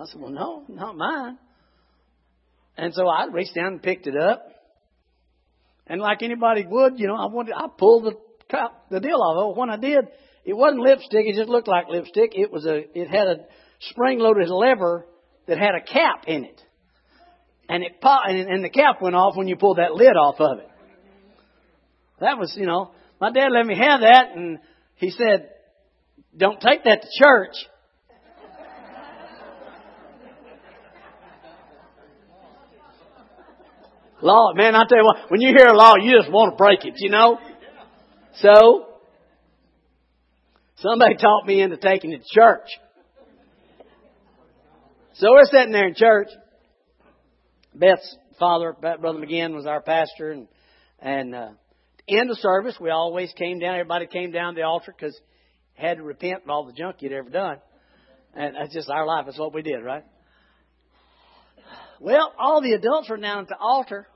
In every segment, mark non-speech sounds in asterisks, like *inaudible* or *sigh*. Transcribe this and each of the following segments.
I said, Well, no, not mine. And so I reached down and picked it up. And like anybody would, you know, I wanted, I pulled the cup, the deal off. When I did, it wasn't lipstick. It just looked like lipstick. It was a, it had a spring-loaded lever that had a cap in it, and it popped, and, and the cap went off when you pulled that lid off of it. That was, you know, my dad let me have that, and he said, "Don't take that to church." Law, man, I tell you what, when you hear a law, you just want to break it, you know? So, somebody talked me into taking it to church. So we're sitting there in church. Beth's father, Brother McGinn, was our pastor, and and uh, end of service, we always came down. Everybody came down the altar because had to repent of all the junk you'd ever done, and that's just our life. That's what we did, right? Well, all the adults were down at the altar,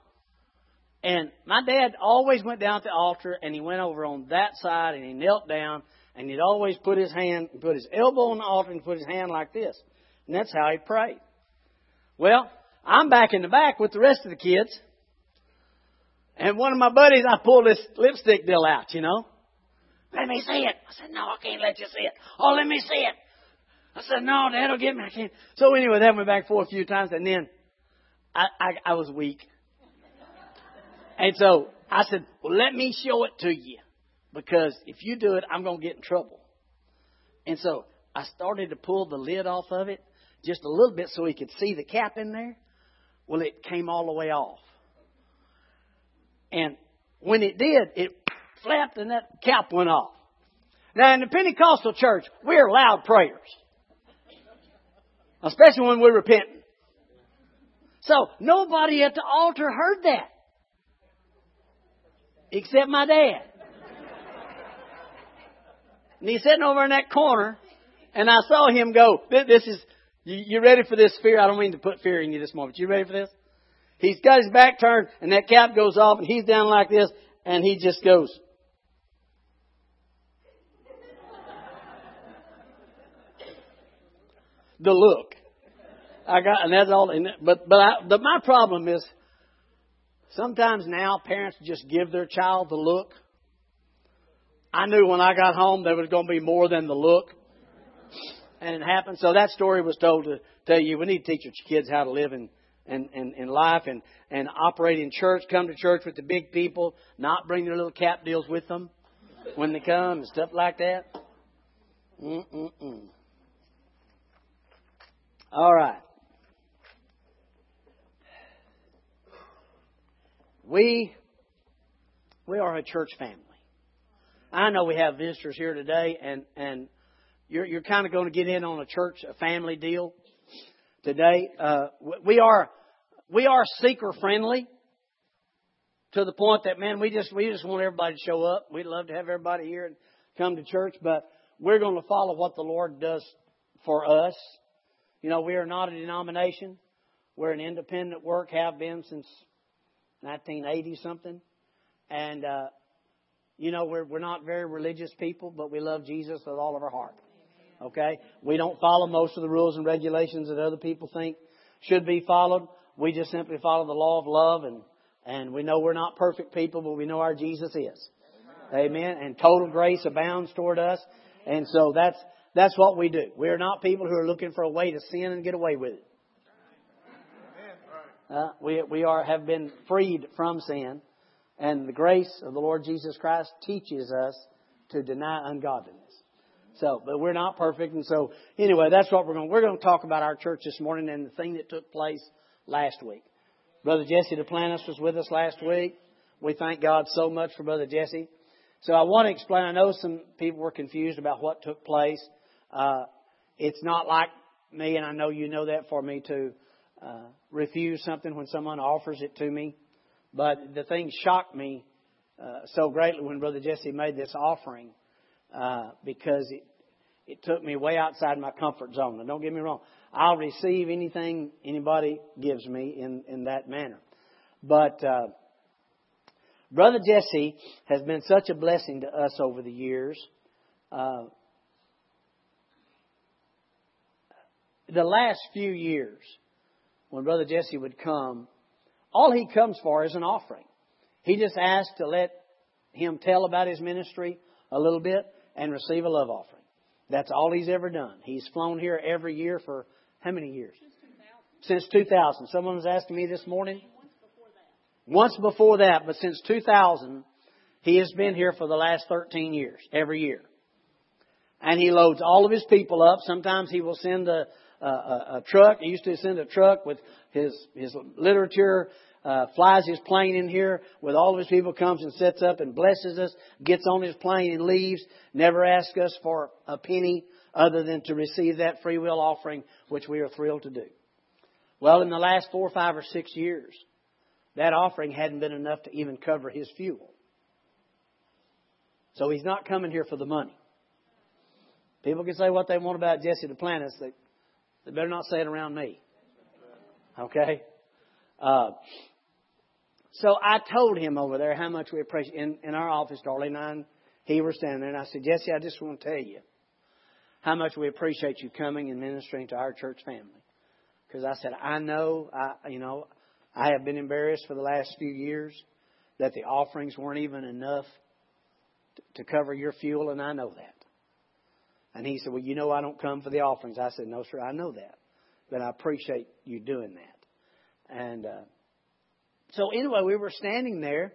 and my dad always went down to the altar, and he went over on that side, and he knelt down, and he'd always put his hand, put his elbow on the altar, and put his hand like this, and that's how he prayed. Well, I'm back in the back with the rest of the kids, and one of my buddies, I pulled this lipstick deal out, you know. Let me see it. I said, No, I can't let you see it. Oh, let me see it. I said, No, Dad'll get me. I can't. So anyway, that went back forth a few times, and then I, I, I was weak. And so I said, well, let me show it to you. Because if you do it, I'm going to get in trouble. And so I started to pull the lid off of it just a little bit so he could see the cap in there. Well, it came all the way off. And when it did, it flapped and that cap went off. Now, in the Pentecostal church, we're loud prayers. Especially when we're repenting. So, nobody at the altar heard that except my dad. And he's sitting over in that corner, and I saw him go, this is, you ready for this fear? I don't mean to put fear in you this moment. You ready for this? He's got his back turned, and that cap goes off, and he's down like this, and he just goes. The look. I got, and that's all. But but I, but my problem is Sometimes now parents just give their child the look. I knew when I got home there was going to be more than the look. And it happened. So that story was told to tell you we need to teach your kids how to live in, in, in, in life and, and operate in church, come to church with the big people, not bring their little cap deals with them when they come and stuff like that. Mm-mm-mm. All right. We, we are a church family. I know we have visitors here today, and, and you're, you're kind of going to get in on a church, a family deal today. Uh, we are, we are seeker friendly to the point that, man, we just, we just want everybody to show up. We'd love to have everybody here and come to church, but we're going to follow what the Lord does for us. You know, we are not a denomination. We're an independent work, have been since 1980 something. And, uh, you know, we're, we're not very religious people, but we love Jesus with all of our heart. Okay? We don't follow most of the rules and regulations that other people think should be followed. We just simply follow the law of love and, and we know we're not perfect people, but we know our Jesus is. Amen. And total grace abounds toward us. And so that's, that's what we do. We're not people who are looking for a way to sin and get away with it. Uh, we we are have been freed from sin, and the grace of the Lord Jesus Christ teaches us to deny ungodliness. So, but we're not perfect, and so anyway, that's what we're going. We're going to talk about our church this morning and the thing that took place last week. Brother Jesse Duplantis was with us last week. We thank God so much for Brother Jesse. So I want to explain. I know some people were confused about what took place. Uh, it's not like me, and I know you know that for me too uh, refuse something when someone offers it to me. But the thing shocked me uh, so greatly when Brother Jesse made this offering uh, because it, it took me way outside my comfort zone. Now, don't get me wrong. I'll receive anything anybody gives me in, in that manner. But uh, Brother Jesse has been such a blessing to us over the years. Uh, the last few years, when Brother Jesse would come, all he comes for is an offering. He just asks to let him tell about his ministry a little bit and receive a love offering. That's all he's ever done. He's flown here every year for how many years? Since 2000. Someone was asking me this morning. Once before that, but since 2000, he has been here for the last 13 years, every year. And he loads all of his people up. Sometimes he will send a, a, a truck. He used to send a truck with his, his literature, uh, flies his plane in here with all of his people, comes and sets up and blesses us, gets on his plane and leaves, never asks us for a penny other than to receive that free will offering, which we are thrilled to do. Well, in the last four, five, or six years, that offering hadn't been enough to even cover his fuel. So he's not coming here for the money. People can say what they want about Jesse the They, they better not say it around me. Okay? Uh, so I told him over there how much we appreciate in, in our office, Darlene and I, he were standing there, and I said, Jesse, I just want to tell you how much we appreciate you coming and ministering to our church family. Because I said, I know, I, you know, I have been embarrassed for the last few years that the offerings weren't even enough to cover your fuel, and I know that. And he said, Well, you know, I don't come for the offerings. I said, No, sir, I know that. But I appreciate you doing that. And uh, so, anyway, we were standing there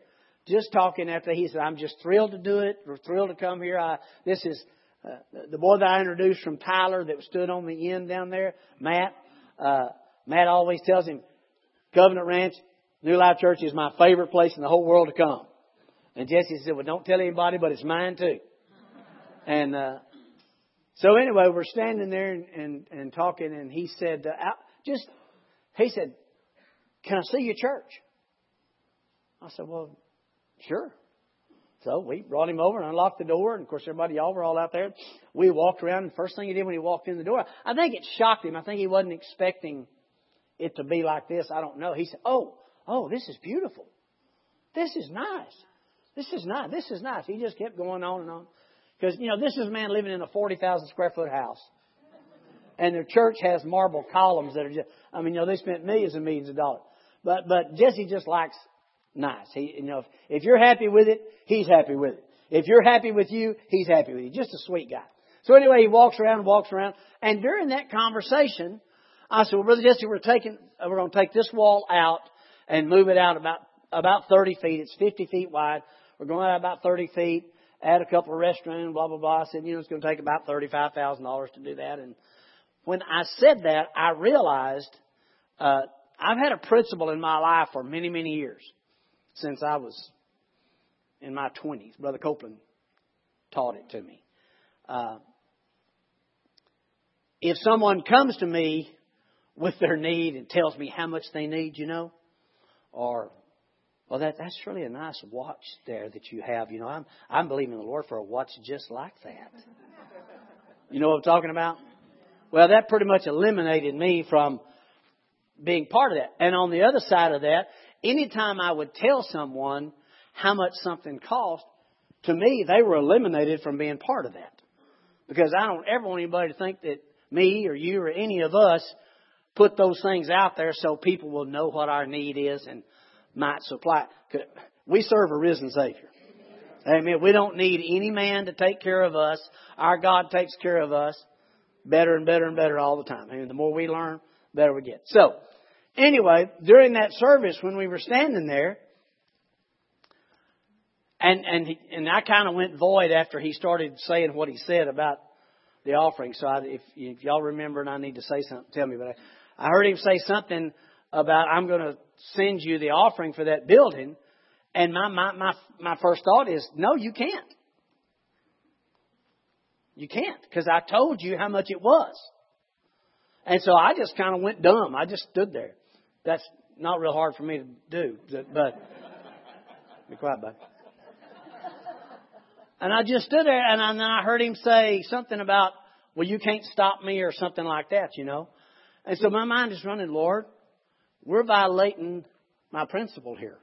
just talking after he said, I'm just thrilled to do it. We're thrilled to come here. I, this is uh, the boy that I introduced from Tyler that stood on the end down there, Matt. Uh, Matt always tells him, Covenant Ranch, New Life Church is my favorite place in the whole world to come. And Jesse said, Well, don't tell anybody, but it's mine too. And uh, so anyway, we're standing there and, and, and talking, and he said, uh, just, he said, Can I see your church? I said, Well, sure. So we brought him over and unlocked the door, and of course everybody, y'all were all out there. We walked around, and first thing he did when he walked in the door, I think it shocked him. I think he wasn't expecting it to be like this. I don't know. He said, Oh, oh, this is beautiful. This is nice. This is nice. This is nice. He just kept going on and on. Because, you know, this is a man living in a 40,000 square foot house. And their church has marble columns that are just, I mean, you know, they spent millions and millions of dollars. But, but Jesse just likes nice. He, you know, if, if you're happy with it, he's happy with it. If you're happy with you, he's happy with you. Just a sweet guy. So anyway, he walks around and walks around. And during that conversation, I said, well, Brother Jesse, we're taking, we're going to take this wall out and move it out about, about 30 feet. It's 50 feet wide. We're going out about 30 feet, add a couple of restrooms, blah, blah, blah. I said, you know, it's going to take about $35,000 to do that. And when I said that, I realized, uh, I've had a principle in my life for many, many years since I was in my 20s. Brother Copeland taught it to me. Uh, if someone comes to me with their need and tells me how much they need, you know, or well, that that's really a nice watch there that you have. You know, I'm I'm believing the Lord for a watch just like that. You know what I'm talking about? Well, that pretty much eliminated me from being part of that. And on the other side of that, anytime I would tell someone how much something cost, to me they were eliminated from being part of that. Because I don't ever want anybody to think that me or you or any of us put those things out there so people will know what our need is and might supply. We serve a risen Savior. Amen. We don't need any man to take care of us. Our God takes care of us better and better and better all the time. I mean, the more we learn, the better we get. So, anyway, during that service when we were standing there, and and he, and I kind of went void after he started saying what he said about the offering. So I, if, if y'all remember, and I need to say something, tell me. But I, I heard him say something about I'm going to send you the offering for that building. And my, my, my, my first thought is, no, you can't. You can't, because I told you how much it was. And so I just kind of went dumb. I just stood there. That's not real hard for me to do, but be quiet, bud. And I just stood there, and, then I heard him say something about, "Well, you can't stop me," or something like that, you know. And so my mind is running, Lord, we're violating my principle here.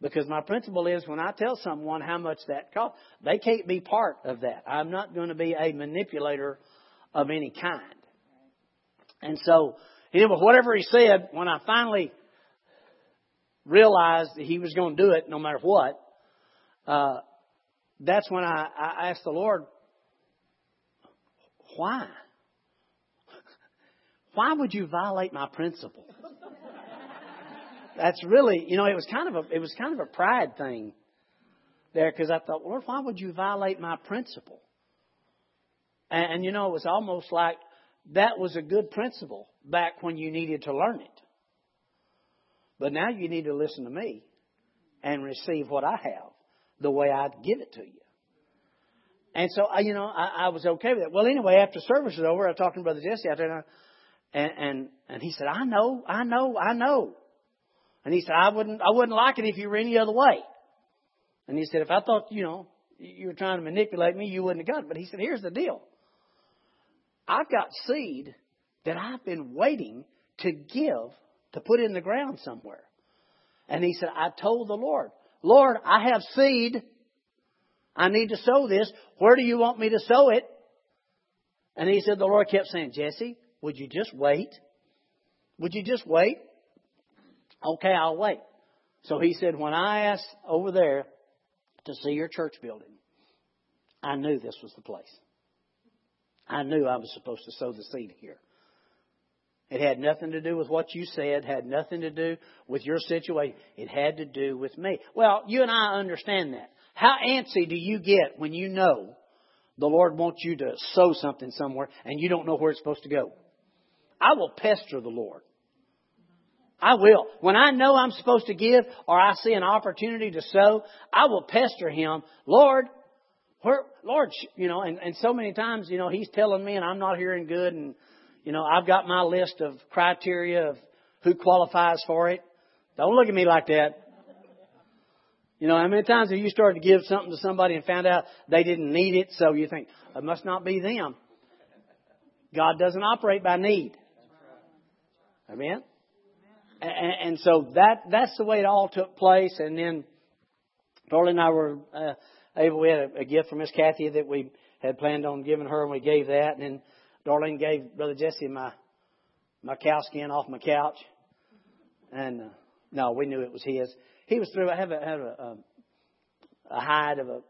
Because my principle is when I tell someone how much that costs, they can't be part of that. I'm not going to be a manipulator of any kind. And so, anyway, whatever he said, when I finally realized that he was going to do it no matter what, uh, that's when I, I asked the Lord, why? Why would you violate my principle? That's really, you know, it was kind of a, it was kind of a pride thing there because I thought, Lord, why would you violate my principle? And, and you know, it was almost like that was a good principle back when you needed to learn it. But now you need to listen to me and receive what I have the way I give it to you. And so, you know, I, I was okay with it. Well, anyway, after service was over, I talked to Brother Jesse out there, and, I, and and and he said, "I know, I know, I know." And he said, "I wouldn't, I wouldn't like it if you were any other way." And he said, "If I thought, you know, you were trying to manipulate me, you wouldn't have got it." But he said, "Here's the deal. I've got seed that I've been waiting to give to put in the ground somewhere." And he said, "I told the Lord, Lord, I have seed." I need to sow this. Where do you want me to sow it? And he said, the Lord kept saying, Jesse, would you just wait? Would you just wait? Okay, I'll wait. So he said, when I asked over there to see your church building, I knew this was the place. I knew I was supposed to sow the seed here. It had nothing to do with what you said, had nothing to do with your situation. It had to do with me. Well, you and I understand that. How antsy do you get when you know the Lord wants you to sow something somewhere and you don't know where it's supposed to go? I will pester the Lord. I will. When I know I'm supposed to give or I see an opportunity to sow, I will pester Him. Lord, where, Lord, you know, and, and so many times, you know, He's telling me and I'm not hearing good and, you know, I've got my list of criteria of who qualifies for it. Don't look at me like that. You know, how many times have you started to give something to somebody and found out they didn't need it, so you think, it must not be them. God doesn't operate by need. Amen? And, and so that, that's the way it all took place. And then Darlene and I were uh, able, we had a, a gift from Miss Kathy that we had planned on giving her, and we gave that. And then Darlene gave Brother Jesse my, my cow skin off my couch. And, uh, no, we knew it was his he was through. I have a, have a, a, a hide of a,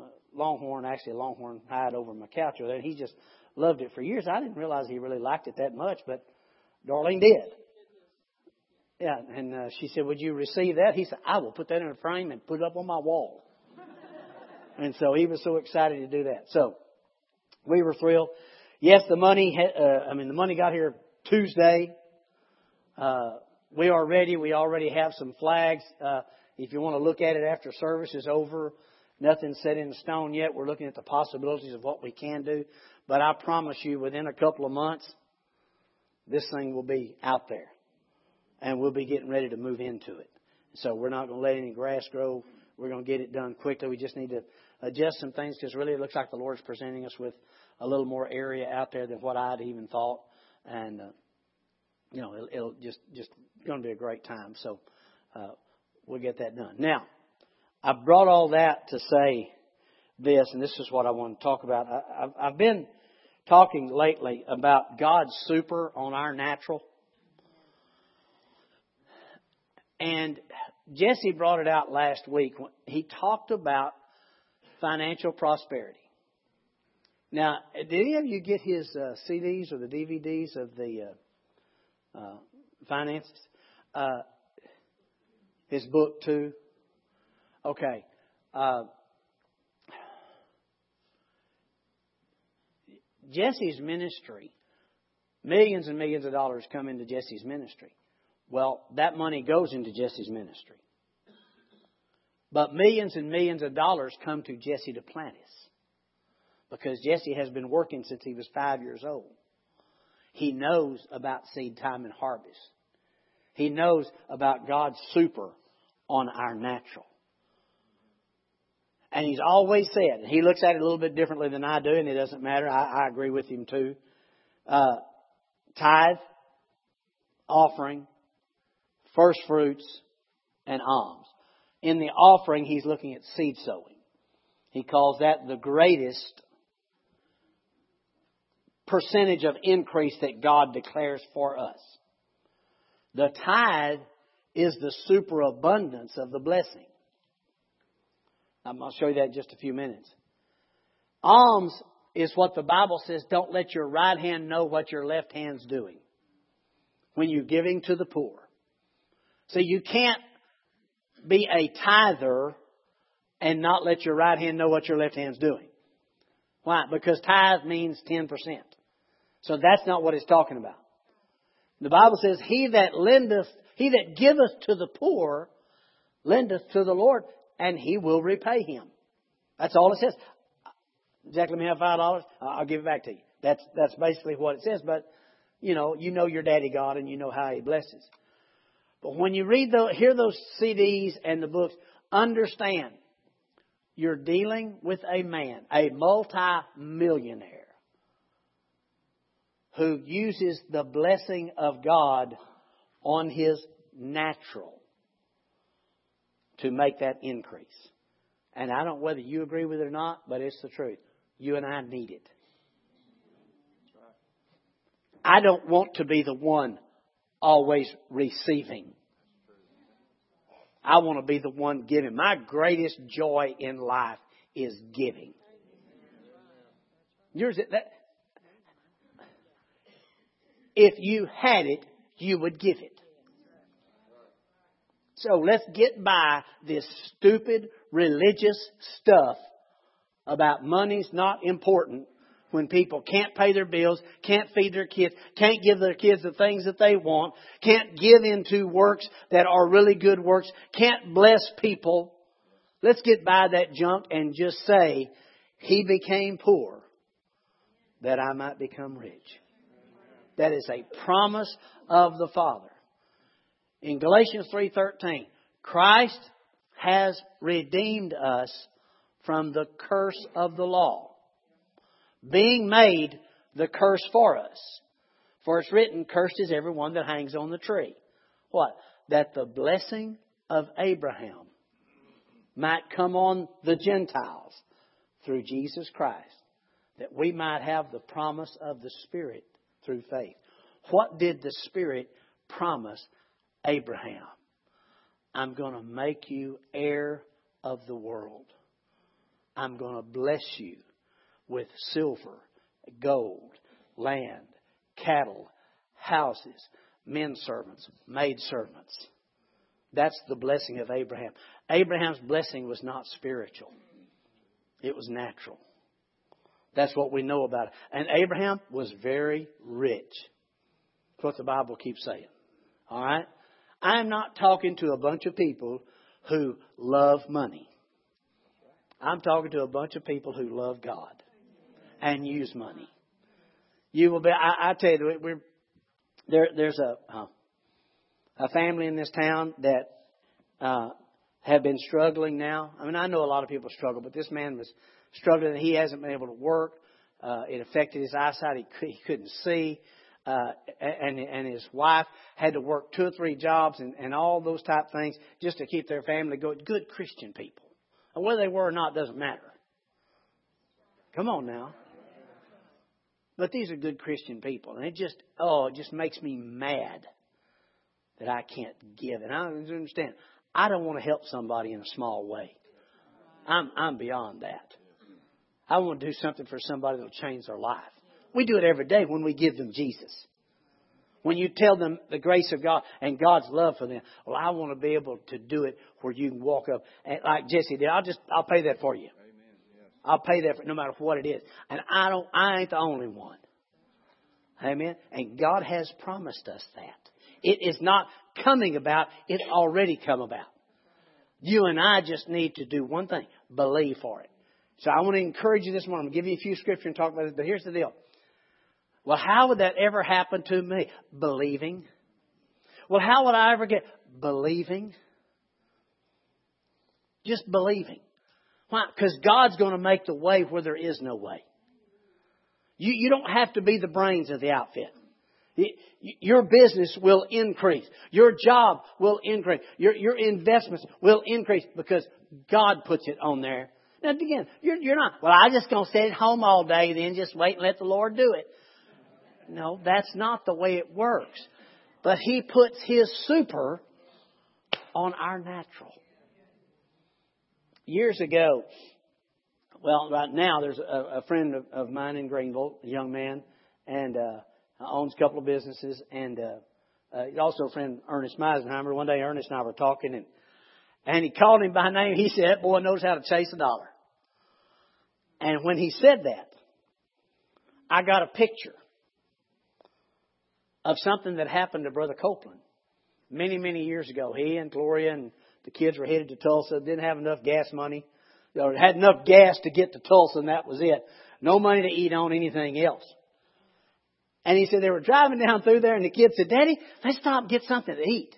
a longhorn, actually a longhorn hide over my couch over there, and he just loved it for years. I didn't realize he really liked it that much, but Darlene did. Yeah, and uh, she said, "Would you receive that?" He said, "I will put that in a frame and put it up on my wall." and so he was so excited to do that. So we were thrilled. Yes, the money. Uh, I mean, the money got here Tuesday. Uh, we are ready. We already have some flags. Uh, if you want to look at it after service is over, nothing's set in stone yet. We're looking at the possibilities of what we can do. But I promise you, within a couple of months, this thing will be out there. And we'll be getting ready to move into it. So we're not going to let any grass grow. We're going to get it done quickly. We just need to adjust some things because really it looks like the Lord's presenting us with a little more area out there than what I'd even thought. And, uh, you know, it'll, it'll just, just going to be a great time. So uh, we'll get that done. Now, I brought all that to say this, and this is what I want to talk about. I, I've, I've been talking lately about God's super on our natural. And Jesse brought it out last week. He talked about financial prosperity. Now, did any of you get his uh, CDs or the DVDs of the uh, uh, finances? uh, his book too? Okay. Jesse's ministry, millions and millions of dollars come into Jesse's ministry. Well, that money goes into Jesse's ministry. But millions and millions of dollars come to Jesse Duplantis because Jesse has been working since he was five years old. He knows about seed time and harvest. He knows about God's super on our natural. And he's always said, he looks at it a little bit differently than I do, and it doesn't matter. I, I agree with him too. Uh, tithe, offering, first fruits, and alms. In the offering, he's looking at seed sowing. He calls that the greatest percentage of increase that God declares for us. The tithe is the superabundance of the blessing. To show you that in just a few minutes. Alms is what the Bible says don't let your right hand know what your left hand's doing when you're giving to the poor. So you can't be a tither and not let your right hand know what your left hand's doing. Why? Because tithe means 10%. So that's not what it's talking about. The Bible says, He that lendeth, he that giveth to the poor, lendeth to the Lord, and he will repay him. That's all it says. Jack, let me have five dollars. I'll give it back to you. That's that's basically what it says. But you know, you know your daddy God, and you know how He blesses. But when you read the, hear those CDs and the books, understand you're dealing with a man, a multi-millionaire, who uses the blessing of God on his natural to make that increase. And I don't know whether you agree with it or not, but it's the truth. You and I need it. I don't want to be the one always receiving. I want to be the one giving. My greatest joy in life is giving. Yours, that, if you had it, you would give it. So let's get by this stupid religious stuff about money's not important when people can't pay their bills, can't feed their kids, can't give their kids the things that they want, can't give into works that are really good works, can't bless people. Let's get by that junk and just say, He became poor that I might become rich. That is a promise of the Father. In Galatians 3:13, Christ has redeemed us from the curse of the law being made the curse for us. For it's written, Cursed is everyone that hangs on the tree. What? That the blessing of Abraham might come on the Gentiles through Jesus Christ, that we might have the promise of the Spirit through faith. What did the Spirit promise Abraham? I'm going to make you heir of the world. I'm going to bless you with silver, gold, land, cattle, houses, men servants, maid servants. That's the blessing of Abraham. Abraham's blessing was not spiritual. It was natural. That's what we know about it. And Abraham was very rich. That's what the Bible keeps saying. All right? I'm not talking to a bunch of people who love money. I'm talking to a bunch of people who love God and use money. You will be. I, I tell you, we're there. There's a uh, a family in this town that uh, have been struggling now. I mean, I know a lot of people struggle, but this man was struggling. He hasn't been able to work. Uh, it affected his eyesight. He, he couldn't see. Uh, and and his wife had to work two or three jobs and, and all those type things just to keep their family going. Good Christian people, and whether they were or not doesn't matter. Come on now. But these are good Christian people. And it just, oh, it just makes me mad that I can't give. And I understand. I don't want to help somebody in a small way. I'm, I'm beyond that. I want to do something for somebody that'll change their life. We do it every day when we give them Jesus. When you tell them the grace of God and God's love for them, well, I want to be able to do it where you can walk up and like Jesse did. I'll just, I'll pay that for you. I'll pay that for no matter what it is. And I don't, I ain't the only one. Amen. And God has promised us that. It is not coming about, it's already come about. You and I just need to do one thing believe for it. So I want to encourage you this morning. I'm going to give you a few scripture and talk about this, but here's the deal. Well, how would that ever happen to me? Believing. Well, how would I ever get believing? Just believing. Why? Because God's going to make the way where there is no way. You, you don't have to be the brains of the outfit. Your business will increase. Your job will increase. Your, your investments will increase because God puts it on there. Now again, you're, you're not, well, I'm just going to sit at home all day and then just wait and let the Lord do it. No, that's not the way it works. But He puts His super on our natural. Years ago, well, right now there's a, a friend of, of mine in Greenville, a young man, and uh, owns a couple of businesses, and uh, uh, also a friend Ernest Meisenheimer. One day Ernest and I were talking, and and he called him by name. He said, "That boy knows how to chase a dollar." And when he said that, I got a picture of something that happened to Brother Copeland many, many years ago. He and Gloria and the kids were headed to Tulsa, didn't have enough gas money, or had enough gas to get to Tulsa, and that was it. No money to eat on anything else. And he said they were driving down through there, and the kids said, Daddy, let's stop and get something to eat.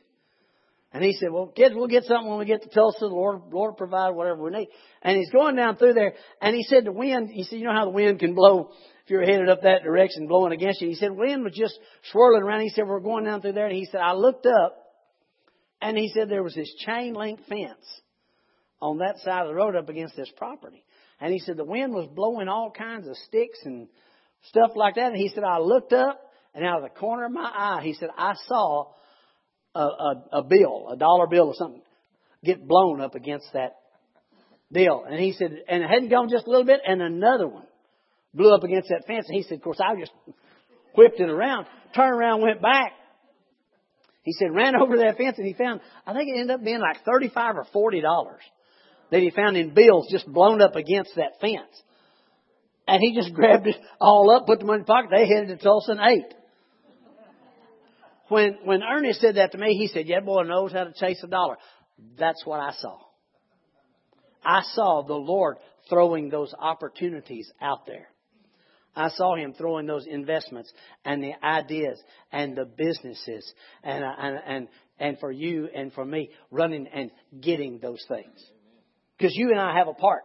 And he said, Well, kids, we'll get something when we get to Tulsa. The Lord, Lord will provide whatever we need. And he's going down through there, and he said the wind, he said, You know how the wind can blow if you're headed up that direction, blowing against you. He said, wind was just swirling around. He said, we're going down through there. And he said, I looked up, and he said there was this chain link fence on that side of the road up against this property. And he said the wind was blowing all kinds of sticks and stuff like that. And he said, I looked up, and out of the corner of my eye, he said, I saw a, a, a bill, a dollar bill or something, get blown up against that bill. And he said, and it hadn't gone just a little bit, and another one blew up against that fence. And he said, of course, I just whipped it around, turned around, went back. He said, ran over that fence and he found, I think it ended up being like 35 or 40 dollars that he found in bills just blown up against that fence. And he just *laughs* grabbed it all up, put them in his pocket. They headed to Tulsa and ate. When, when Ernest said that to me, he said, yeah, boy knows how to chase a dollar. That's what I saw. I saw the Lord throwing those opportunities out there. I saw him throwing those investments and the ideas and the businesses and, uh, and, and, and for you and for me running and getting those things. Because you and I have a part.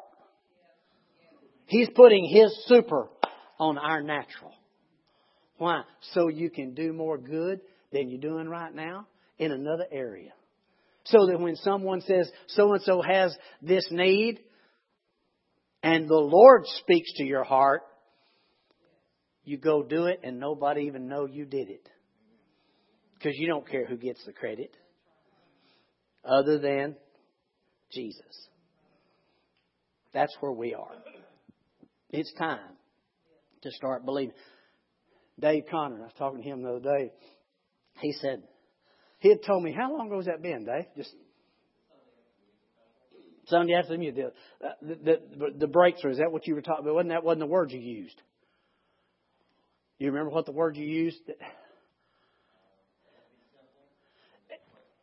He's putting his super on our natural. Why? So you can do more good than you're doing right now in another area. So that when someone says so and so has this need and the Lord speaks to your heart, you go do it and nobody even know you did it. Because you don't care who gets the credit other than Jesus. That's where we are. It's time to start believing. Dave Connor, I was talking to him the other day. He said, he had told me, how long ago has that been, Dave? Just Sunday afternoon. The, uh, the, the, the breakthrough, is that what you were talking about? Wasn't that wasn't the word you used? You remember what the word you used?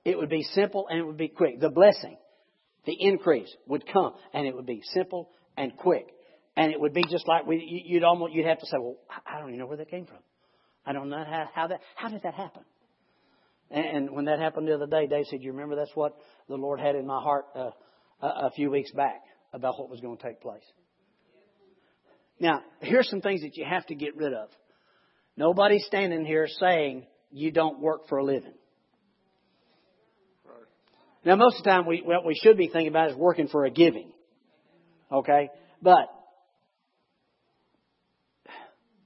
It would be simple and it would be quick. The blessing, the increase would come and it would be simple and quick. And it would be just like we, you'd almost, you'd have to say, well, I don't even know where that came from. I don't know how, how that, how did that happen? And, when that happened the other day, Dave said, you remember that's what the Lord had in my heart uh, a, a few weeks back about what was going to take place. Now, here's some things that you have to get rid of. Nobody's standing here saying you don't work for a living. Now, most of the time, we, what we should be thinking about is working for a giving. Okay? But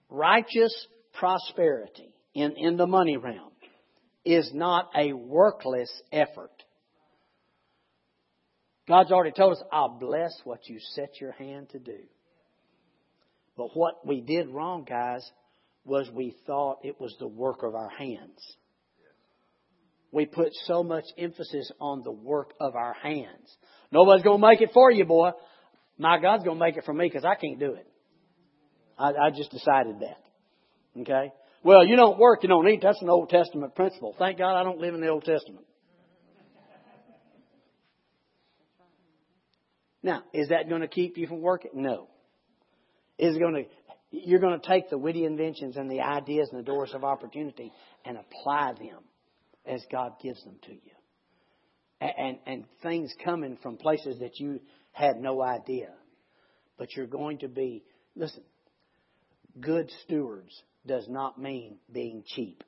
righteous prosperity in, in the money realm is not a workless effort. God's already told us, I'll bless what you set your hand to do. But what we did wrong, guys, was we thought it was the work of our hands. We put so much emphasis on the work of our hands. Nobody's going to make it for you, boy. My God's going to make it for me because I can't do it. I, I just decided that. Okay? Well, you don't work, you don't eat. That's an Old Testament principle. Thank God I don't live in the Old Testament. Now, is that going to keep you from working? No. Is it going to you're going to take the witty inventions and the ideas and the doors of opportunity and apply them as God gives them to you. And, and, things coming from places that you had no idea. But you're going to be, listen, good stewards does not mean being cheap.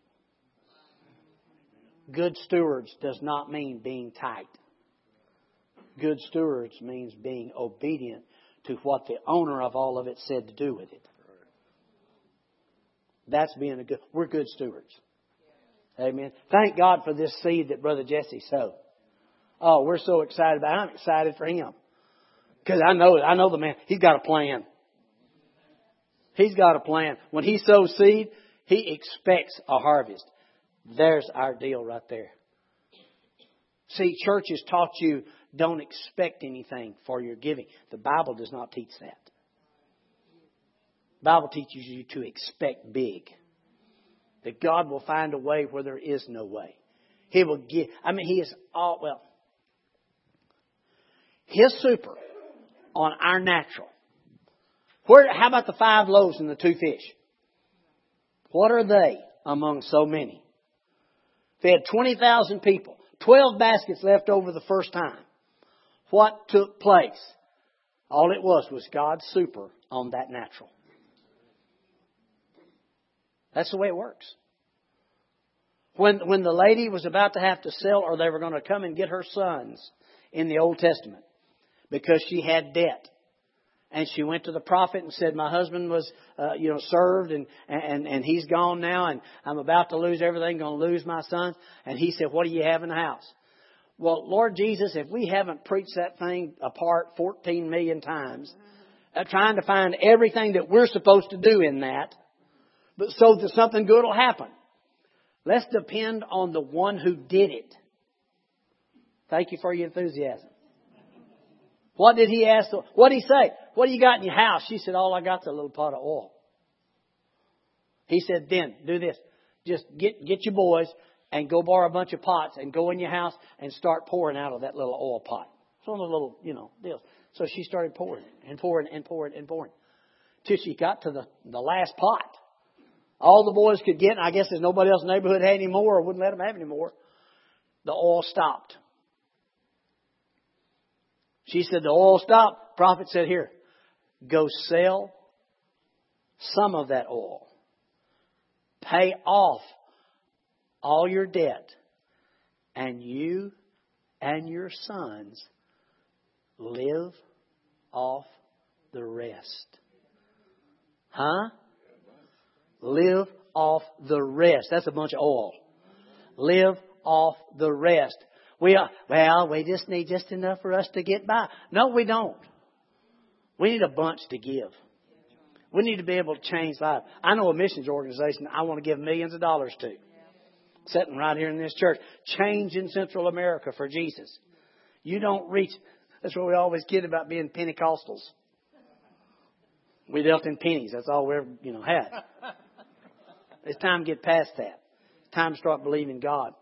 Good stewards does not mean being tight. Good stewards means being obedient to what the owner of all of it said to do with it. That's being a good, we're good stewards. Amen. Thank God for this seed that Brother Jesse sowed. Oh, we're so excited about it. I'm excited for him. Because I know, I know the man. He's got a plan. He's got a plan. When he sows seed, he expects a harvest. There's our deal right there. See, churches taught you don't expect anything for your giving. The Bible does not teach that. Bible teaches you to expect big. That God will find a way where there is no way. He will give. I mean, He is all, well, His super on our natural. Where, how about the five loaves and the two fish? What are they among so many? They had 20,000 people, 12 baskets left over the first time. What took place? All it was was God's super on that natural. That's the way it works. When, when the lady was about to have to sell or they were going to come and get her sons in the Old Testament because she had debt. And she went to the prophet and said, my husband was, uh, you know, served and, and, and he's gone now and I'm about to lose everything, going to lose my sons. And he said, what do you have in the house? Well, Lord Jesus, if we haven't preached that thing apart 14 million times, uh, trying to find everything that we're supposed to do in that, but so that something good will happen. Let's depend on the one who did it. Thank you for your enthusiasm. What did he ask? What did he say? What do you got in your house? She said, all I got's a little pot of oil. He said, then do this. Just get, get your boys and go borrow a bunch of pots and go in your house and start pouring out of that little oil pot. It's one of the little, you know, deals. So she started pouring and pouring and pouring and pouring till she got to the, the last pot. All the boys could get, and I guess there's nobody else in the neighborhood had any more or wouldn't let them have any more. The oil stopped. She said, the oil stopped. Prophet said, here, go sell some of that oil. Pay off all your debt. And you and your sons live off the rest. Huh? Live off the rest. That's a bunch of oil. Live off the rest. We are, well, we just need just enough for us to get by. No, we don't. We need a bunch to give. We need to be able to change lives. I know a missions organization I want to give millions of dollars to. Sitting right here in this church. Change in Central America for Jesus. You don't reach, that's what we always kid about being Pentecostals. We dealt in pennies. That's all we ever, you know, had. It's time to get past that. It's time to start believing God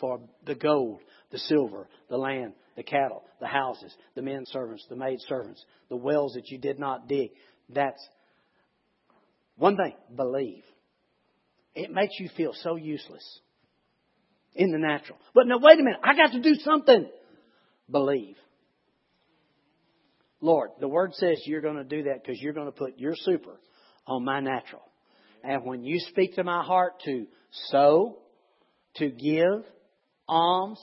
for the gold, the silver, the land, the cattle, the houses, the men servants, the maid servants, the wells that you did not dig. That's one thing, believe. It makes you feel so useless in the natural. But now, wait a minute, I got to do something. Believe. Lord, the word says you're going to do that because you're going to put your super on my natural. And when you speak to my heart to sow, to give, alms,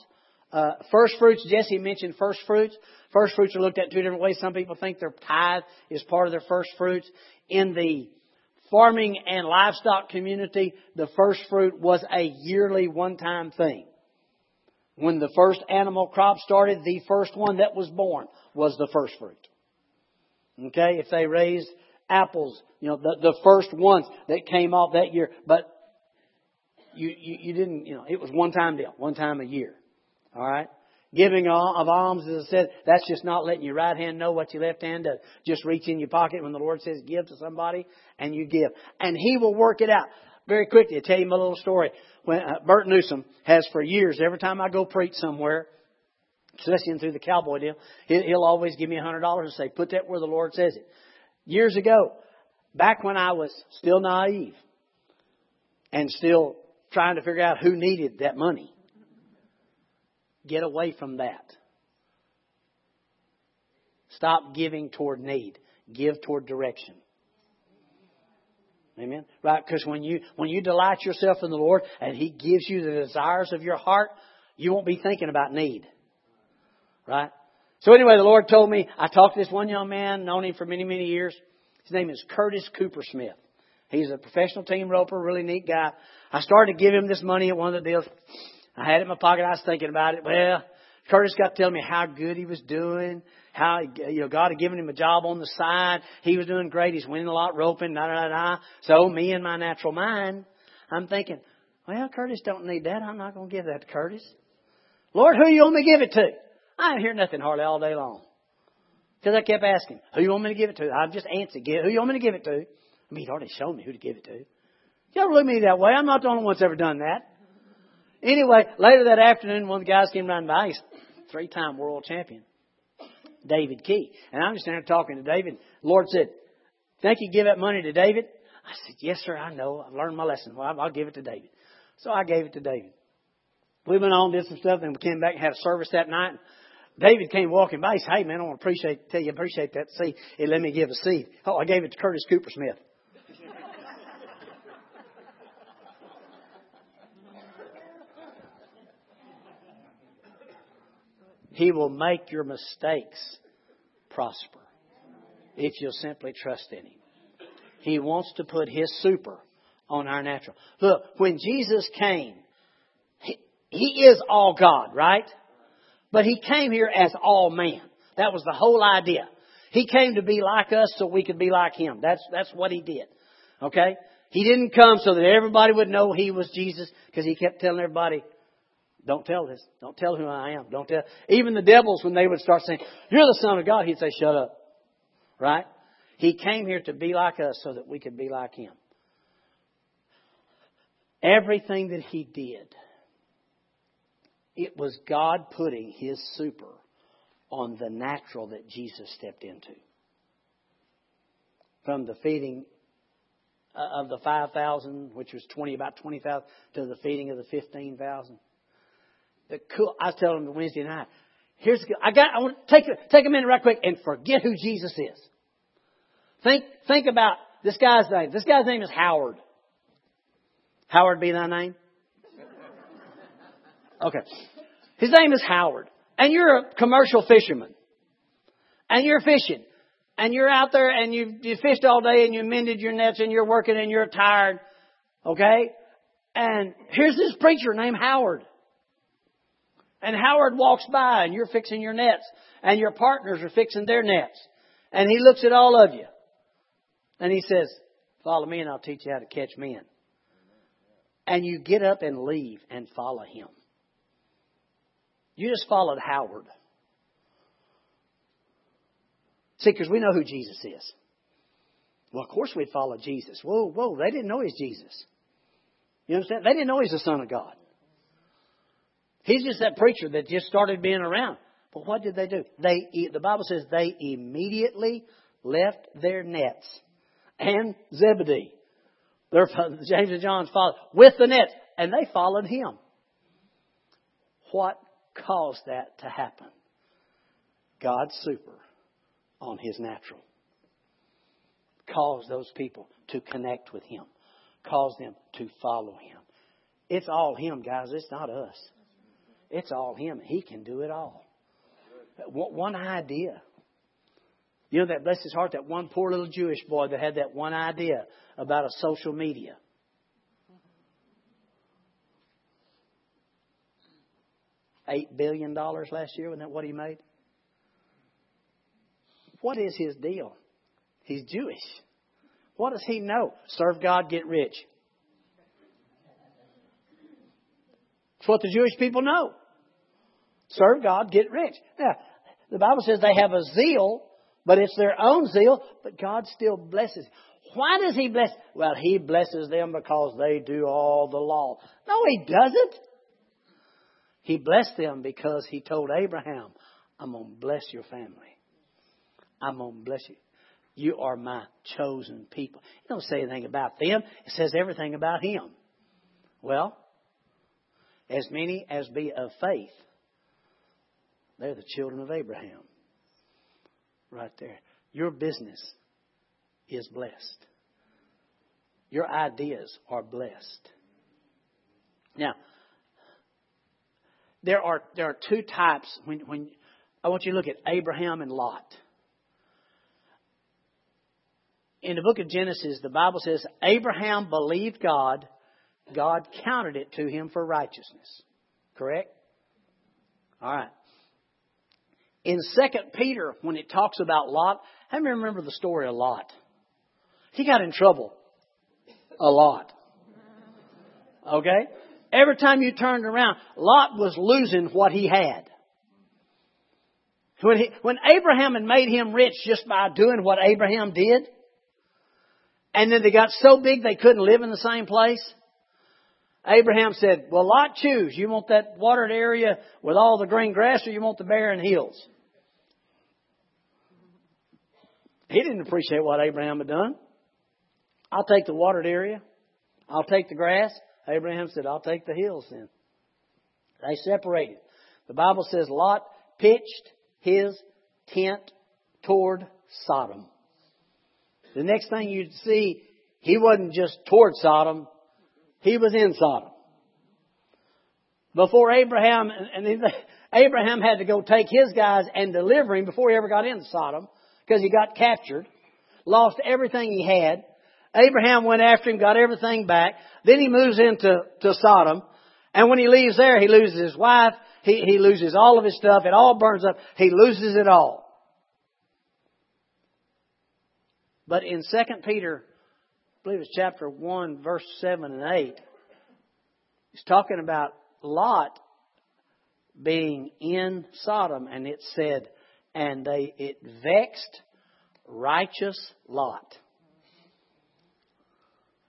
uh, first fruits, Jesse mentioned first fruits. First fruits are looked at two different ways. Some people think their tithe is part of their first fruits. In the farming and livestock community, the first fruit was a yearly one-time thing. When the first animal crop started, the first one that was born was the first fruit. Okay, if they raised apples, you know, the, the first ones that came off that year, but you, you, you didn't, you know, it was one time deal, one time a year. All right? Giving of alms, as I said, that's just not letting your right hand know what your left hand does. Just reach in your pocket when the Lord says give to somebody, and you give. And He will work it out. Very quickly, I'll tell you a little story. When uh, Bert Newsom has for years, every time I go preach somewhere, especially through the cowboy deal, he'll always give me a hundred dollars and say, put that where the Lord says it. Years ago, back when I was still naive and still trying to figure out who needed that money, Get away from that. Stop giving toward need. Give toward direction. Amen. Right? Because when you when you delight yourself in the Lord and He gives you the desires of your heart, you won't be thinking about need. Right? So anyway, the Lord told me I talked to this one young man, known him for many many years. His name is Curtis Cooper Smith. He's a professional team roper, really neat guy. I started to give him this money at one of the deals. I had it in my pocket. I was thinking about it. Well, Curtis got to tell me how good he was doing, how you know God had given him a job on the side. He was doing great. He's winning a lot roping. Da da da. So me and my natural mind, I'm thinking, well, Curtis don't need that. I'm not going to give that to Curtis. Lord, who you want me to give it to? I didn't hear nothing hardly all day long. Because I kept asking, who you want me to give it to? I've just answered, who you want me to give it to? I mean, he'd already shown me who to give it to. You ever look at me that way? I'm not the only one that's ever done that. Anyway, later that afternoon, one of the guys came running by. He's three-time world champion, David Key. And I'm just standing there talking to David. The Lord said, think you give that money to David? I said, yes, sir, I know. I've learned my lesson. Well, I'll give it to David. So I gave it to David. We went on, did some stuff, and we came back and had a service that night. David came walking by. He said, "Hey man, I want to appreciate tell you appreciate that seed. Let me give a seed. Oh, I gave it to Curtis Cooper Smith. he will make your mistakes prosper if you'll simply trust in Him. He wants to put His super on our natural. Look, when Jesus came, He, he is all God, right? But he came here as all man. That was the whole idea. He came to be like us so we could be like him. That's, that's what he did. Okay? He didn't come so that everybody would know he was Jesus because he kept telling everybody, don't tell this. Don't tell who I am. Don't tell. Even the devils, when they would start saying, you're the son of God, he'd say, shut up. Right? He came here to be like us so that we could be like him. Everything that he did it was God putting His super on the natural that Jesus stepped into. From the feeding uh, of the 5,000, which was 20, about 20,000, to the feeding of the 15,000. The cool, I was telling them Wednesday night, here's, I got, I want to take, take a minute right quick and forget who Jesus is. Think, think about this guy's name. This guy's name is Howard. Howard be thy name? Okay. His name is Howard. And you're a commercial fisherman. And you're fishing. And you're out there and you, you fished all day and you mended your nets and you're working and you're tired. Okay? And here's this preacher named Howard. And Howard walks by and you're fixing your nets. And your partners are fixing their nets. And he looks at all of you. And he says, Follow me and I'll teach you how to catch men. And you get up and leave and follow him. You just followed Howard. See, because we know who Jesus is. Well, of course we'd follow Jesus. Whoa, whoa, they didn't know he's Jesus. You understand? They didn't know he's the Son of God. He's just that preacher that just started being around. But what did they do? They, the Bible says they immediately left their nets and Zebedee, their James and John's father, with the nets, and they followed him. What caused that to happen? God's super on his natural. Caused those people to connect with him. Caused them to follow him. It's all him, guys. It's not us. It's all him. He can do it all. One idea. You know that bless his heart, that one poor little Jewish boy that had that one idea about a social media. $8 billion last year. Wasn't that what he made? What is his deal? He's Jewish. What does he know? Serve God, get rich. It's what the Jewish people know. Serve God, get rich. Now, the Bible says they have a zeal, but it's their own zeal, but God still blesses. Why does He bless? Well, He blesses them because they do all the law. No, He doesn't. He blessed them because he told Abraham, I'm going to bless your family. I'm going to bless you. You are my chosen people. It don't say anything about them. It says everything about him. Well, as many as be of faith, they're the children of Abraham. Right there. Your business is blessed. Your ideas are blessed. Now, there are, there are two types when, when I want you to look at Abraham and Lot. in the book of Genesis, the Bible says Abraham believed God, God counted it to him for righteousness. Correct? All right. In Second Peter, when it talks about Lot, how many remember the story of Lot? He got in trouble a lot. Okay? Every time you turned around, Lot was losing what he had. When, he, when Abraham had made him rich just by doing what Abraham did, and then they got so big they couldn't live in the same place, Abraham said, Well, Lot, choose. You want that watered area with all the green grass, or you want the barren hills? He didn't appreciate what Abraham had done. I'll take the watered area. I'll take the grass. Abraham said, I'll take the hills then. They separated. The Bible says Lot pitched his tent toward Sodom. The next thing you'd see, he wasn't just toward Sodom, he was in Sodom. Before Abraham, and *laughs* Abraham had to go take his guys and deliver him before he ever got into Sodom, because he got captured, lost everything he had. Abraham went after him, got everything back. Then he moves into to Sodom. And when he leaves there, he loses his wife. He, he loses all of his stuff. It all burns up. He loses it all. But in 2 Peter, I believe it's chapter 1, verse 7 and 8, he's talking about Lot being in Sodom, and it said, and they it vexed righteous Lot.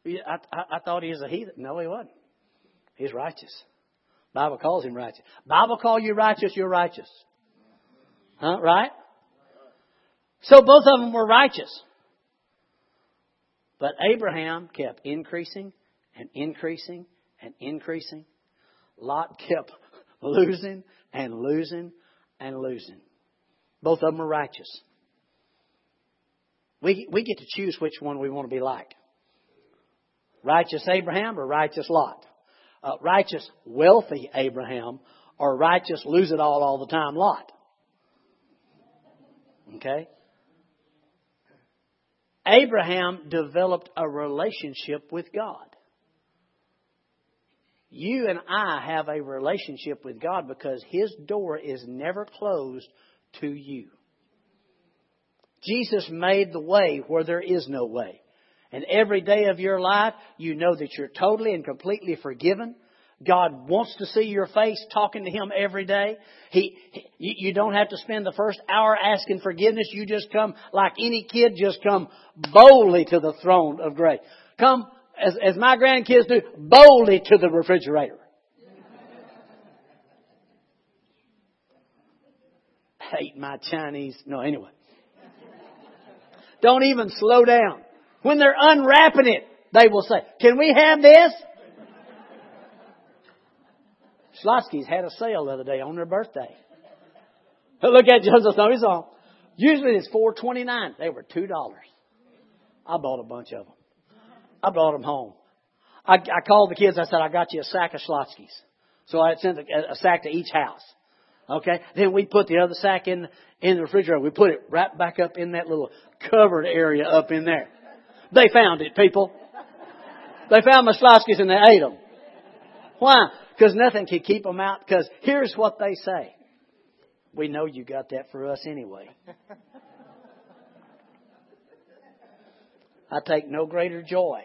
I, I, I thought he was a heathen. No, he wasn't. He's righteous. Bible calls him righteous. Bible call you righteous, you're righteous. Huh? Right? So both of them were righteous. But Abraham kept increasing and increasing and increasing. Lot kept *laughs* losing and losing and losing. Both of them are righteous. We, we get to choose which one we want to be like. Righteous Abraham or righteous Lot? Uh, righteous, wealthy Abraham or righteous, lose it all all the time Lot? Okay? Abraham developed a relationship with God. You and I have a relationship with God because His door is never closed to you. Jesus made the way where there is no way. And every day of your life, you know that you're totally and completely forgiven. God wants to see your face talking to Him every day. He, he, you don't have to spend the first hour asking forgiveness. You just come like any kid, just come boldly to the throne of grace. Come, as, as my grandkids do, boldly to the refrigerator. Hate my Chinese. No, anyway. Don't even slow down. When they're unwrapping it, they will say, Can we have this? Schlotzsky's had a sale the other day on their birthday. Look at Joseph Snow's on. Usually it's four twenty nine. They were two dollars. I bought a bunch of them. I brought them home. I, I called the kids. I said, "I got you a sack of Schlotzsky's." So I sent a, a sack to each house. Okay. Then we put the other sack in in the refrigerator. We put it right back up in that little covered area up in there. They found it, people. They found my Schlotzsky's and they ate them. Why? Because nothing can keep them out. Because here's what they say. We know you got that for us anyway. I take no greater joy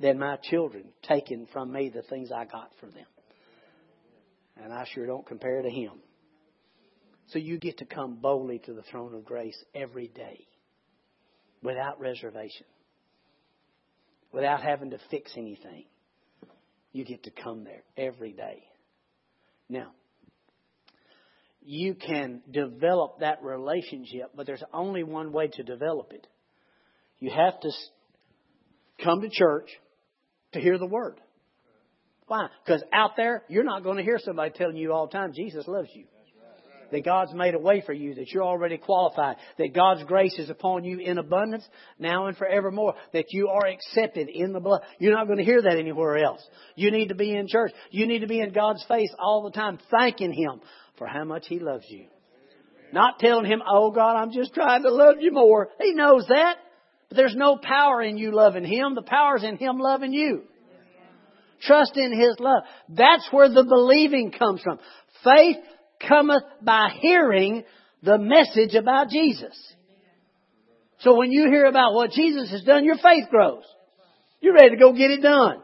than my children taking from me the things I got from them. And I sure don't compare to him. So you get to come boldly to the throne of grace every day without reservation, without having to fix anything. You get to come there every day. Now, you can develop that relationship, but there's only one way to develop it. You have to come to church to hear the word. Why? Because out there, you're not going to hear somebody telling you all the time, Jesus loves you that God's made a way for you, that you're already qualified, that God's grace is upon you in abundance now and forevermore, that you are accepted in the blood. You're not going to hear that anywhere else. You need to be in church. You need to be in God's face all the time, thanking Him for how much He loves you. Not telling Him, oh God, I'm just trying to love you more. He knows that. But there's no power in you loving Him. The power's in Him loving you. Trust in His love. That's where the believing comes from. Faith cometh by hearing the message about Jesus. So when you hear about what Jesus has done, your faith grows. You're ready to go get it done.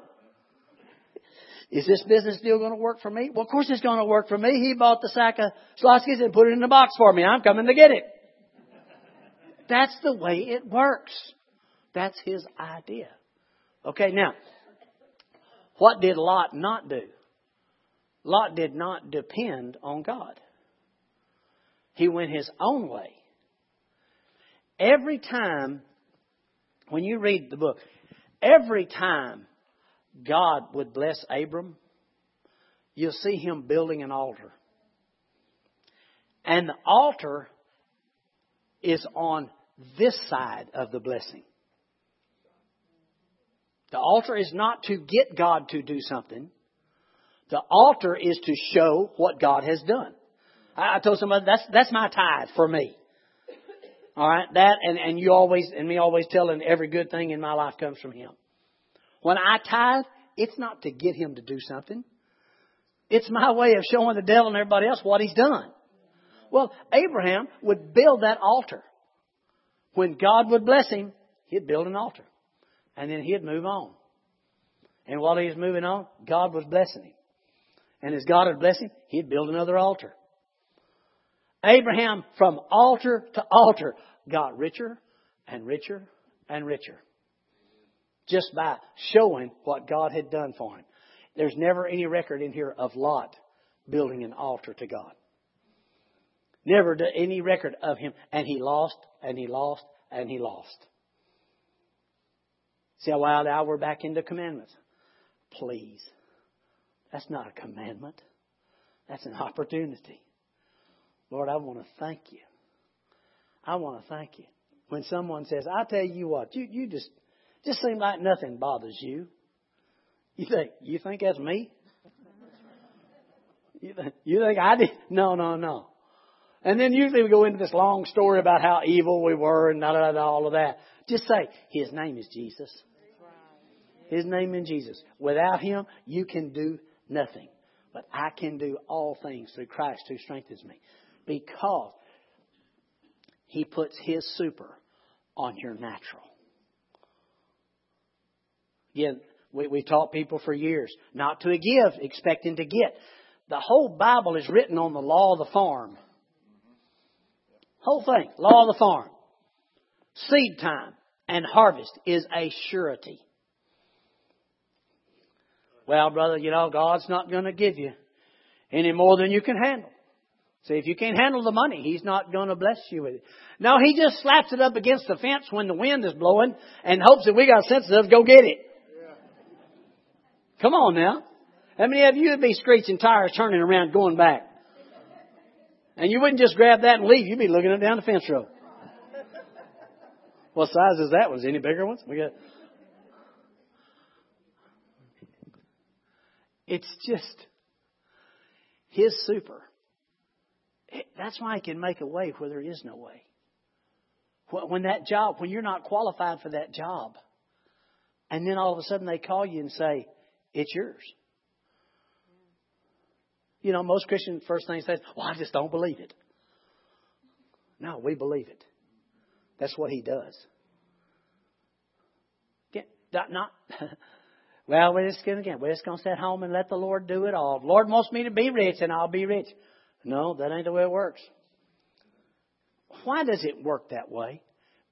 Is this business deal going to work for me? Well, of course it's going to work for me. He bought the sack of Schlotzsky's and put it in the box for me. I'm coming to get it. That's the way it works. That's his idea. Okay, now, what did Lot not do? Lot did not depend on God. He went his own way. Every time, when you read the book, every time God would bless Abram, you'll see him building an altar. And the altar is on this side of the blessing. The altar is not to get God to do something. The altar is to show what God has done. I, told somebody that's that's my tithe for me. All right, that and and you always and me always telling every good thing in my life comes from Him. When I tithe, it's not to get Him to do something. It's my way of showing the devil and everybody else what He's done. Well, Abraham would build that altar. When God would bless him, he'd build an altar. And then he'd move on. And while he was moving on, God was blessing him. And as God had blessed him, he'd build another altar. Abraham, from altar to altar, got richer and richer and richer. Just by showing what God had done for him. There's never any record in here of Lot building an altar to God. Never any record of him. And he lost, and he lost, and he lost. See how wild now we're back into commandments. Please. That's not a commandment. That's an opportunity. Lord, I want to thank you. I want to thank you. When someone says, I tell you what, you, you just just seem like nothing bothers you. You think you think that's me? You think, you think I did? No, no, no. And then usually we go into this long story about how evil we were and da, da, da, all of that. Just say, His name is Jesus. His name is Jesus. Without Him, you can do nothing. But I can do all things through Christ who strengthens me. Because He puts His super on your natural. Again, we, we taught people for years not to give expecting to get. The whole Bible is written on the law of the farm. Whole thing. Law of the farm. Seed time and harvest is a surety. Well, brother, you know, God's not going to give you any more than you can handle. See, if you can't handle the money, He's not going to bless you with it. No, He just slaps it up against the fence when the wind is blowing and hopes that we got to go get it. Come on now. How many of you would be screeching tires, turning around, going back? And you wouldn't just grab that and leave. You'd be looking it down the fence row. What size is that? Was any bigger ones? We got. It's just his super. That's why he can make a way where there is no way. When that job, when you're not qualified for that job, and then all of a sudden they call you and say, it's yours. You know, most Christians first thing say, well, I just don't believe it. No, we believe it. That's what he does. Get, not, *laughs* well, we're just gonna again. We're just going to sit home and let the Lord do it all. The Lord wants me to be rich, and I'll be rich. No, that ain't the way it works. Why does it work that way?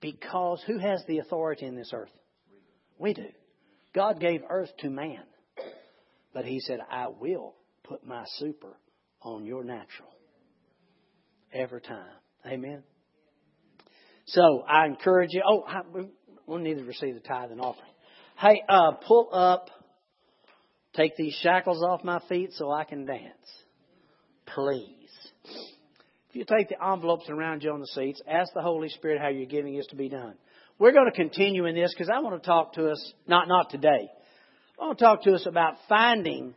Because who has the authority in this earth? We do. God gave earth to man. But he said, I will put my super on your natural every time. Amen. So I encourage you. Oh, we'll need to receive the tithe and offering. Hey, uh, pull up. Take these shackles off my feet so I can dance. Please. If you take the envelopes around you on the seats, ask the Holy Spirit how your giving is to be done. We're going to continue in this because I want to talk to us, not, not today. I want to talk to us about finding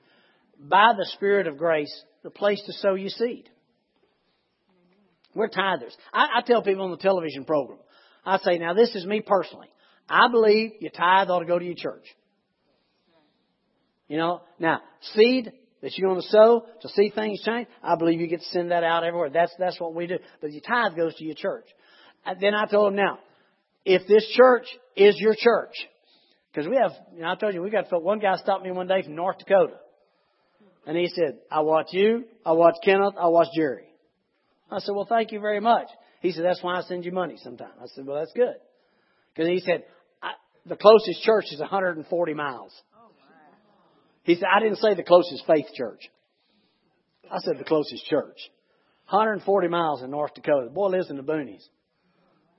by the Spirit of grace, the place to sow your seed. We're tithers. I, I tell people on the television program, I say, now this is me personally. I believe your tithe ought to go to your church. You know, now, seed that you're going to sow to see things change, I believe you get to send that out everywhere. That's, that's what we do. But your tithe goes to your church. And then I told him now, if this church is your church, because we have, you know, I told you, we got one guy stopped me one day from North Dakota. And he said, I watch you, I watch Kenneth, I watch Jerry. I said, well, thank you very much. He said, that's why I send you money sometimes. I said, well, that's good. Because he said, the closest church is 140 miles. He said, I didn't say the closest faith church. I said the closest church. 140 miles in North Dakota. The boy lives in the boonies.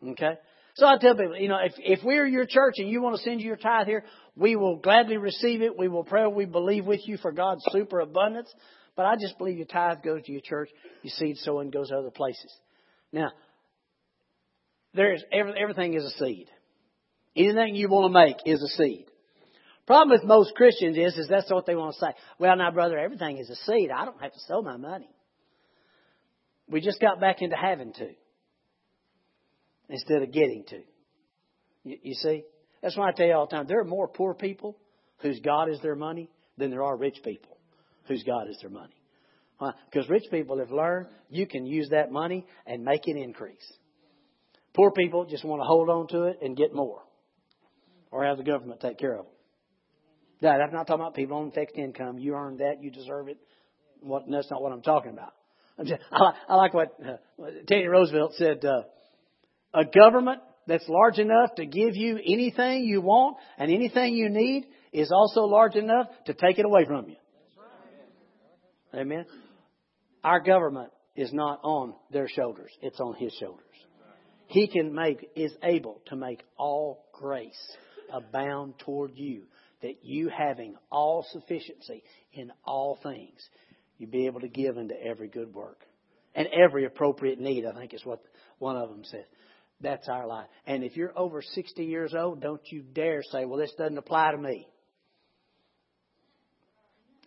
Okay? So I tell people, you know, if, if we're your church and you want to send you your tithe here, we will gladly receive it. We will pray. We believe with you for God's super abundance. But I just believe your tithe goes to your church. Your seed sowing goes to other places. Now, there's everything is a seed. Anything you want to make is a seed. Problem with most Christians is, is that's what they want to say. Well, now, brother, everything is a seed. I don't have to sow my money. We just got back into having to instead of getting to. You, you see? That's why I tell you all the time there are more poor people whose God is their money than there are rich people whose God is their money. Because rich people have learned you can use that money and make it increase. Poor people just want to hold on to it and get more or have the government take care of them. That, I'm not talking about people on fixed income. You earned that, you deserve it. What, that's not what I'm talking about. I'm just, I, I like what uh, Teddy Roosevelt said. Uh, a government that's large enough to give you anything you want and anything you need is also large enough to take it away from you. Amen. Our government is not on their shoulders, it's on his shoulders. He can make, is able to make all grace abound toward you, that you having all sufficiency in all things, you be able to give into every good work. And every appropriate need, I think is what one of them said. That's our life. And if you're over 60 years old, don't you dare say, well, this doesn't apply to me.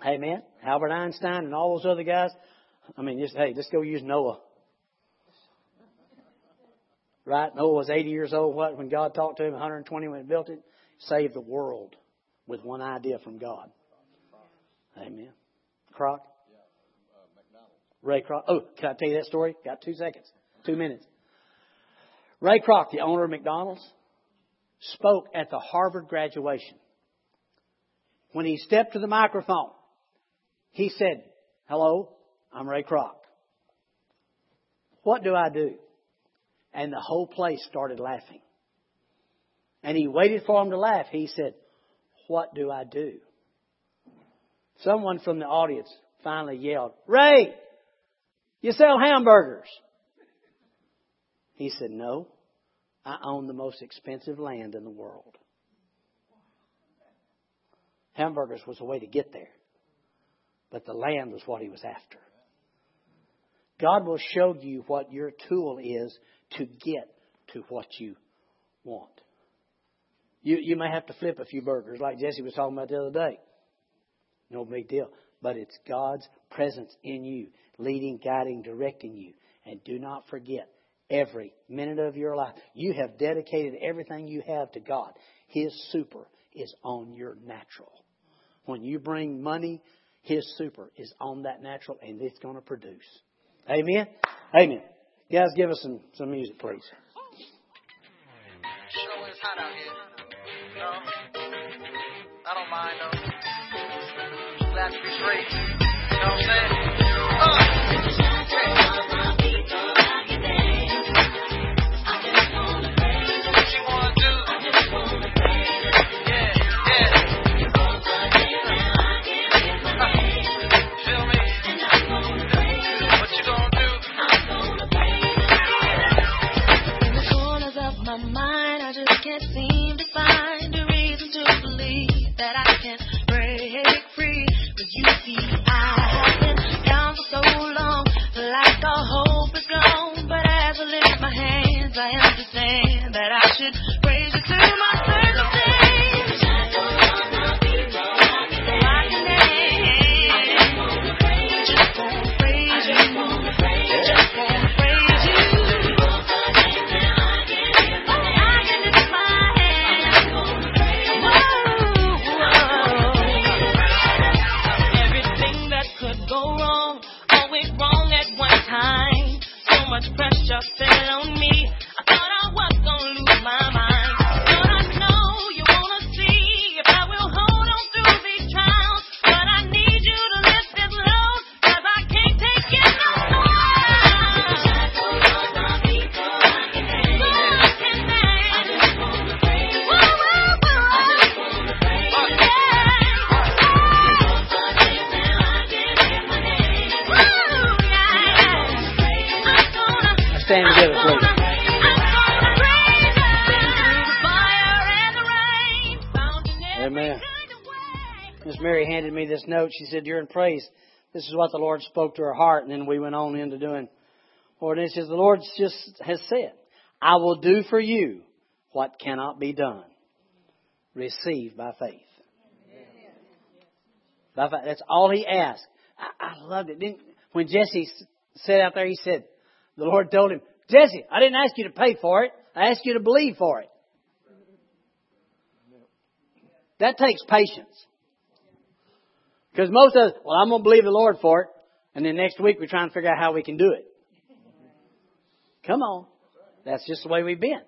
Amen. Albert Einstein and all those other guys. I mean, just, hey, let's go use Noah. Right? Noah was 80 years old what, when God talked to him, 120 when he built it. Saved the world with one idea from God. Amen. Kroc? Ray Kroc. Oh, can I tell you that story? Got two seconds. Two minutes. Ray Kroc, the owner of McDonald's, spoke at the Harvard graduation. When he stepped to the microphone, he said, Hello, I'm Ray Kroc. What do I do? And the whole place started laughing. And he waited for him to laugh. He said, What do I do? Someone from the audience finally yelled, Ray, you sell hamburgers. He said, No, I own the most expensive land in the world. Hamburgers was a way to get there, but the land was what he was after. God will show you what your tool is to get to what you want. You, you may have to flip a few burgers, like Jesse was talking about the other day. No big deal. But it's God's presence in you, leading, guiding, directing you. And do not forget, every minute of your life. You have dedicated everything you have to God. His super is on your natural. When you bring money, His super is on that natural and it's going to produce. Amen? Amen. Guys, give us some, some music, please. Out here. Know? I don't mind though. Glad to be free. You know what I'm saying? Uh. see it note. She said, in praise. This is what the Lord spoke to her heart. And then we went on into doing, says, The Lord just has said, I will do for you what cannot be done. Receive by faith. By faith. That's all he asked. I, I loved it. Didn't, when Jesse sat out there, he said, the Lord told him, Jesse, I didn't ask you to pay for it. I asked you to believe for it. That takes patience. Because most of us, well, I'm going to believe the Lord for it. And then next week we're trying to figure out how we can do it. Come on. That's just the way we've been.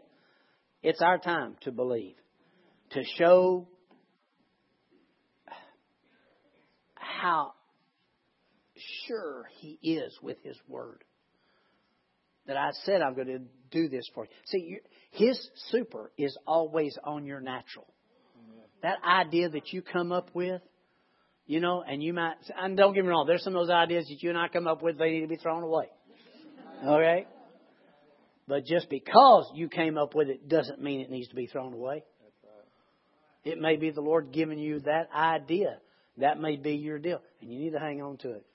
It's our time to believe. To show how sure He is with His Word. That I said I'm going to do this for you. See, His super is always on your natural. That idea that you come up with, you know, and you might, and don't get me wrong, there's some of those ideas that you and I come up with, they need to be thrown away. Okay? But just because you came up with it doesn't mean it needs to be thrown away. It may be the Lord giving you that idea. That may be your deal. And you need to hang on to it.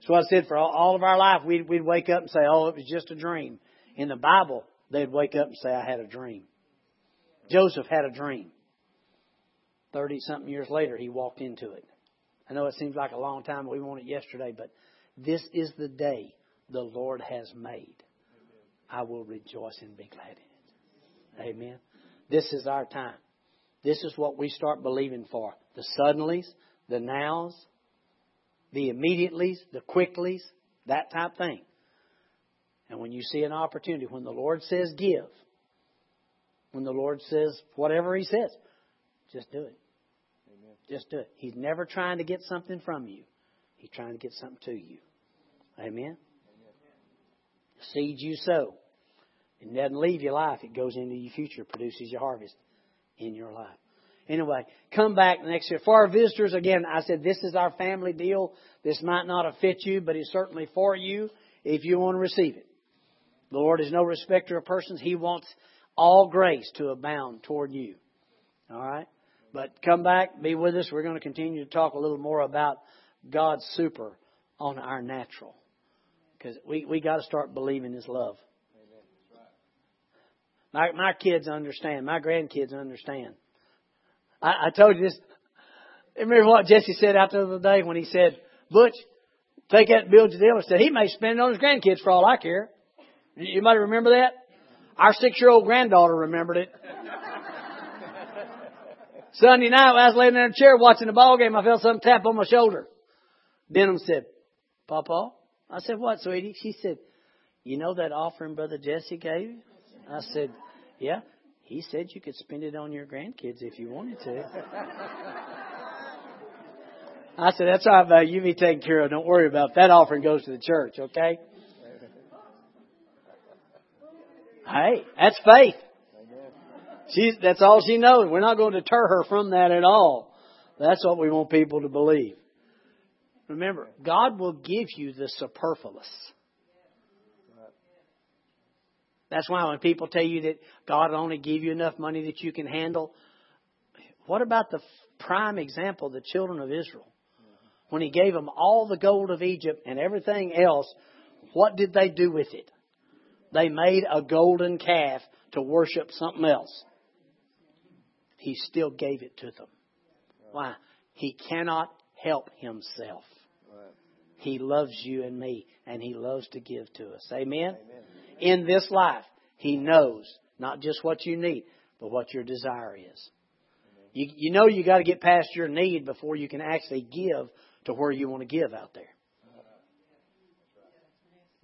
So I said for all, all of our life, we'd, we'd wake up and say, oh, it was just a dream. In the Bible, they'd wake up and say, I had a dream. Joseph had a dream. Thirty something years later, he walked into it. I know it seems like a long time, we want it yesterday, but this is the day the Lord has made. I will rejoice and be glad in it. Amen. This is our time. This is what we start believing for. The suddenlies, the nows, the immediatelys, the quicklies, that type thing. And when you see an opportunity, when the Lord says give, when the Lord says whatever He says, just do it. Just do it. He's never trying to get something from you. He's trying to get something to you. Amen. The seeds you sow, it doesn't leave your life. It goes into your future, produces your harvest in your life. Anyway, come back next year. For our visitors, again, I said this is our family deal. This might not have fit you, but it's certainly for you if you want to receive it. The Lord is no respecter of persons. He wants all grace to abound toward you. All right? But come back, be with us. We're going to continue to talk a little more about God's super on our natural. Because we, we got to start believing His love. My, my kids understand. My grandkids understand. I, I told you this. Remember what Jesse said out the other day when he said, Butch, take that bill to dealer. Said he may spend it on his grandkids for all I care. You might remember that. Our six-year-old granddaughter remembered it. Sunday night, I was laying in a chair watching the ball game, I felt something tap on my shoulder. Denham said, Papa? I said, what, sweetie? She said, you know that offering Brother Jesse gave? I said, yeah. He said you could spend it on your grandkids if you wanted to. I said, that's all right, you be taken care of. Don't worry about it. That offering goes to the church, okay? Hey, that's faith. She's, that's all she knows. We're not going to deter her from that at all. That's what we want people to believe. Remember, God will give you the superfluous. That's why when people tell you that God only give you enough money that you can handle, what about the prime example, the children of Israel? When He gave them all the gold of Egypt and everything else, what did they do with it? They made a golden calf to worship something else. He still gave it to them. Why? He cannot help himself. He loves you and me, and He loves to give to us. Amen? In this life, He knows not just what you need, but what your desire is. You, you know you got to get past your need before you can actually give to where you want to give out there.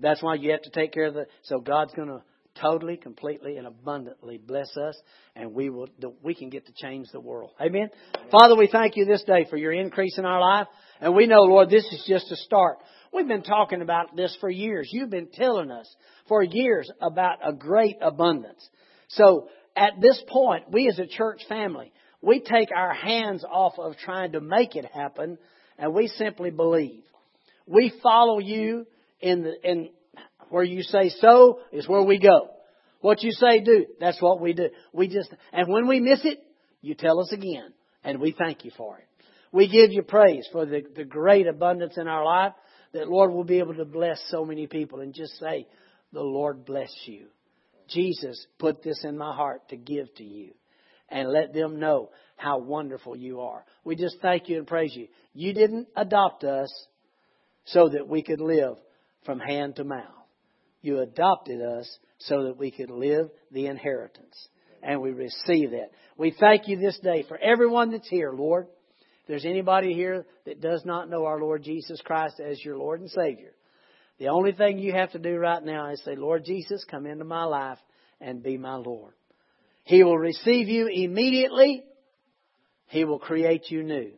That's why you have to take care of the. So God's going to totally, completely, and abundantly bless us, and we will. We can get to change the world. Amen. Father, we thank you this day for your increase in our life, and we know, Lord, this is just a start. We've been talking about this for years. You've been telling us for years about a great abundance. So at this point, we as a church family, we take our hands off of trying to make it happen, and we simply believe. We follow you in the in where you say so is where we go. What you say do, that's what we do. We just and when we miss it, you tell us again, and we thank you for it. We give you praise for the, the great abundance in our life that Lord will be able to bless so many people and just say, the Lord bless you. Jesus put this in my heart to give to you and let them know how wonderful you are. We just thank you and praise you. You didn't adopt us so that we could live from hand to mouth. You adopted us so that we could live the inheritance. And we receive that. We thank you this day for everyone that's here, Lord. If there's anybody here that does not know our Lord Jesus Christ as your Lord and Savior, the only thing you have to do right now is say, Lord Jesus, come into my life and be my Lord. He will receive you immediately. He will create you new.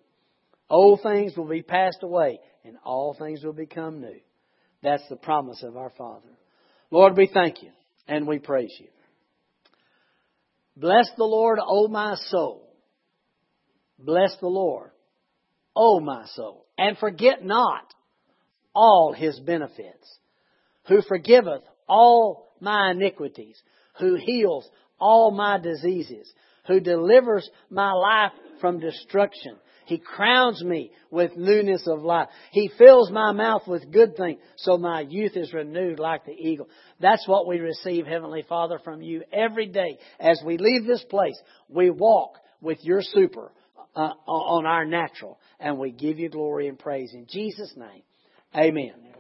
Old things will be passed away and all things will become new. That's the promise of our Father. Lord, we thank you and we praise you. Bless the Lord, O my soul. Bless the Lord, O my soul. And forget not all his benefits, who forgiveth all my iniquities, who heals all my diseases, who delivers my life from destruction. He crowns me with newness of life. He fills my mouth with good things, so my youth is renewed like the eagle. That's what we receive, Heavenly Father, from you every day. As we leave this place, we walk with your super uh, on our natural, and we give you glory and praise in Jesus' name. Amen.